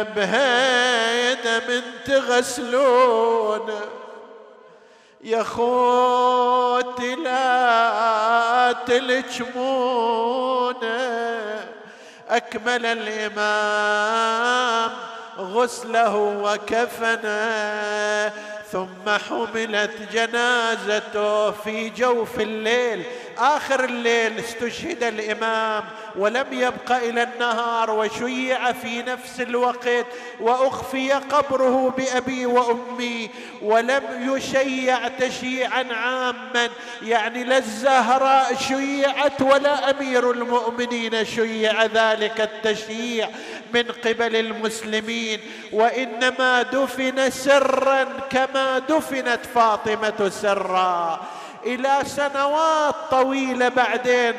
بهيدة من تغسلون يا خوتي لا تلجمون. أكمل الإمام غسله وكفنه ثم حملت جنازته في جوف الليل. آخر الليل استشهد الإمام ولم يبق إلى النهار وشيع في نفس الوقت وأخفي قبره بأبي وأمي ولم يشيع تشييعا عاما. يعني لا الزهراء شيعت ولا أمير المؤمنين شيع ذلك التشييع من قبل المسلمين. وإنما دفن سرا كما دفنت فاطمة سرا. إلى سنوات طويلة بعدين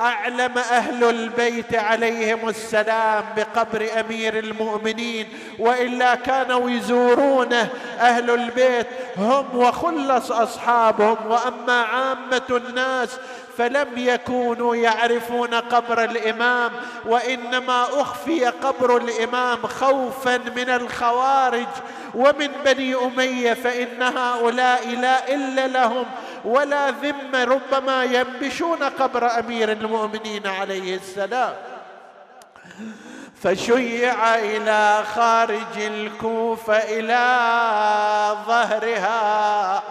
أعلم أهل البيت عليهم السلام بقبر أمير المؤمنين وإلا كانوا يزورونه أهل البيت هم وخلص أصحابهم وأما عامة الناس فلم يكونوا يعرفون قبر الإمام وإنما أخفي قبر الإمام خوفا من الخوارج. ومن بني أمية فإن هؤلاء لا إلا لهم ولا ذمه ربما ينبشون قبر أمير المؤمنين عليه السلام. فشيع إلى خارج الكوفة إلى ظهرها.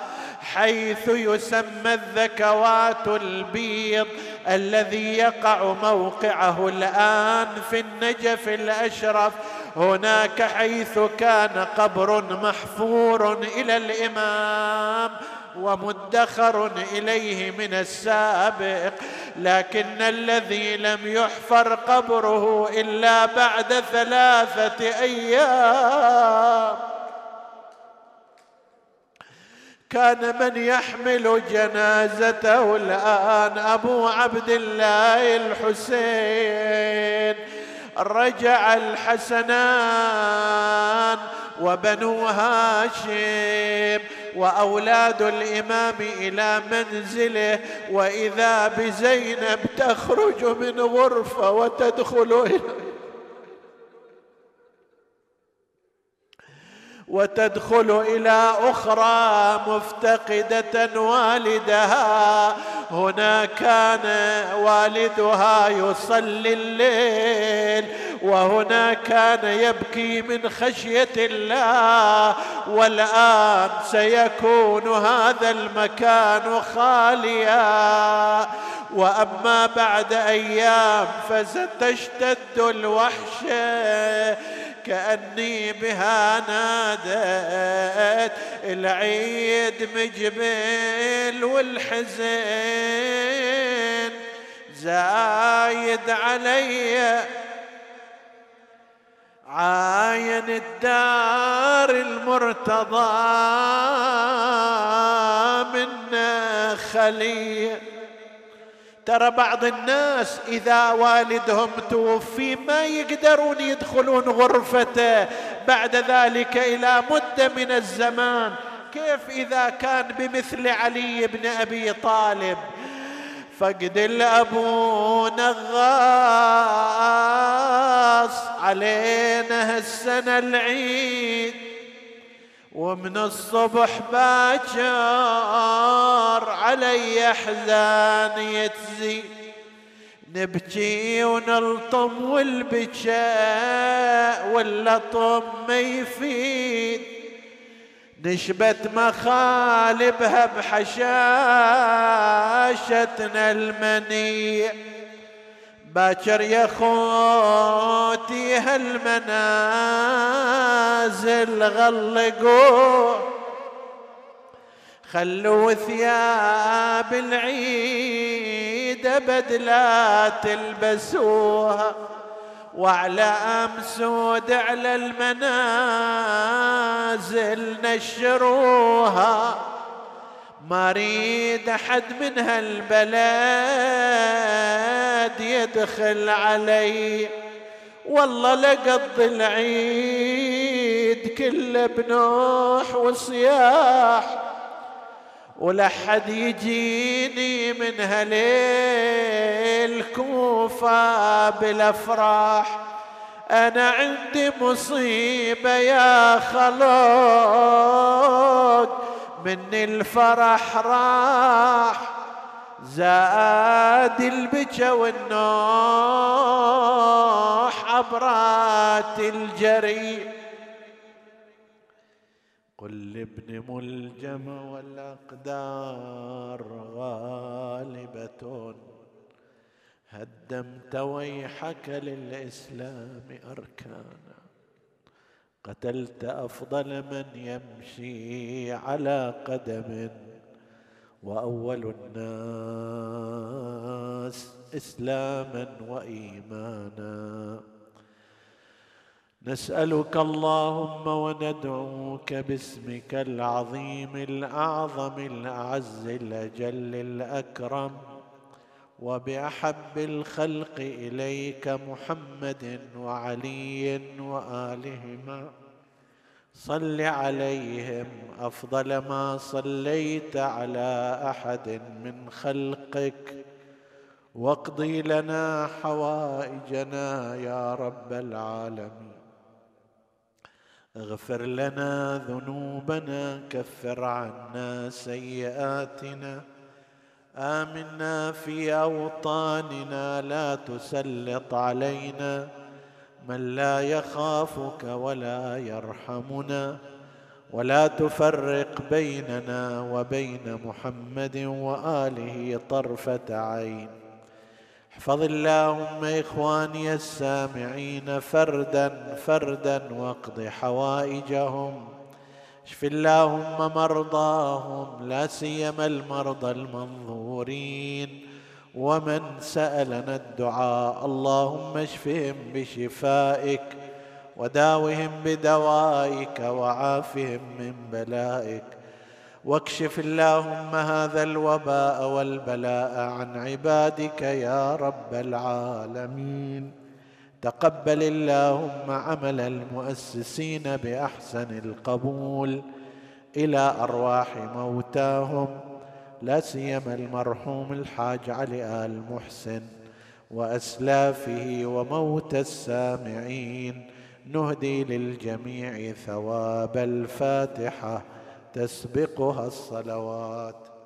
حيث يسمى الذكوات البيض الذي يقع موقعه الآن في النجف الأشرف. هناك حيث كان قبر محفور إلى الإمام ومدخر إليه من السابق لكن الذي لم يحفر قبره إلا بعد ثلاثة أيام. كان من يحمل جنازته الآن أبو عبد الله الحسين. رجع الحسنان وبنو هاشم وأولاد الإمام إلى منزله وإذا بزينب تخرج من غرفة وتدخل إلى وتدخل إلى أخرى مفتقدة والدها. هنا كان والدها يصلي الليل وهنا كان يبكي من خشية الله. والآن سيكون هذا المكان خاليا. وأما بعد أيام فستشتد الوحشه كأني بها نادت العيد مجبل والحزن زايد علي. عاين الدار المرتضى من خليه ترى بعض الناس إذا والدهم توفي ما يقدرون يدخلون غرفته. بعد ذلك إلى مدة من الزمان. كيف إذا كان بمثل علي بن أبي طالب؟ فقد الابو نغاص علينا هالسنه العيد. ومن الصبح باكر علي احزان يتزي. نبكي ونلطم والبكاء واللطم ما يفيد. نشبت مخالبها بحشاشتنا المنيع. باكر يا خوتي هالمنازل غلقوا. خلوا ثياب العيد بدلا تلبسوها. واعلام سود على المنازل نشروها. ما أريد أحد من هالبلد يدخل علي. والله لقضي العيد كله بنوح وصياح ولحد يجيني من هليل كوفة بالأفراح. أنا عندي مصيبة يا خلق من الفرح راح زاد البكا والنوح عبرات الجري. قل لابن ملجم والأقدار غالبة هدمت ويحك للإسلام أركانا قتلت أفضل من يمشي على قدم. وأول الناس إسلاما وإيمانا. نسألك اللهم وندعوك باسمك العظيم الأعظم الاعز الأجل الأكرم. وبأحب الخلق إليك محمد وعلي وآلهما. صل عليهم أفضل ما صليت على أحد من خلقك. واقضي لنا حوائجنا يا رب العالمين. اغفر لنا ذنوبنا كفر عنا سيئاتنا. آمنا في أوطاننا لا تسلط علينا. من لا يخافك ولا يرحمنا. ولا تفرق بيننا وبين محمد وآله طرفة عين. احفظ اللهم إخواني السامعين فردا فردا واقض حوائجهم. اشف اللهم مرضاهم لا سيما المرضى المنظورين. ومن سألنا الدعاء اللهم اشفهم بشفائك وداوهم بدوائك وعافهم من بلائك. واكشف اللهم هذا الوباء والبلاء عن عبادك يا رب العالمين. تقبل اللهم عمل المؤسسين بأحسن القبول إلى أرواح موتاهم لا سيما المرحوم الحاج علي آل محسن واسلافه وموت السامعين. نهدي للجميع ثواب الفاتحة تسبقها الصلوات.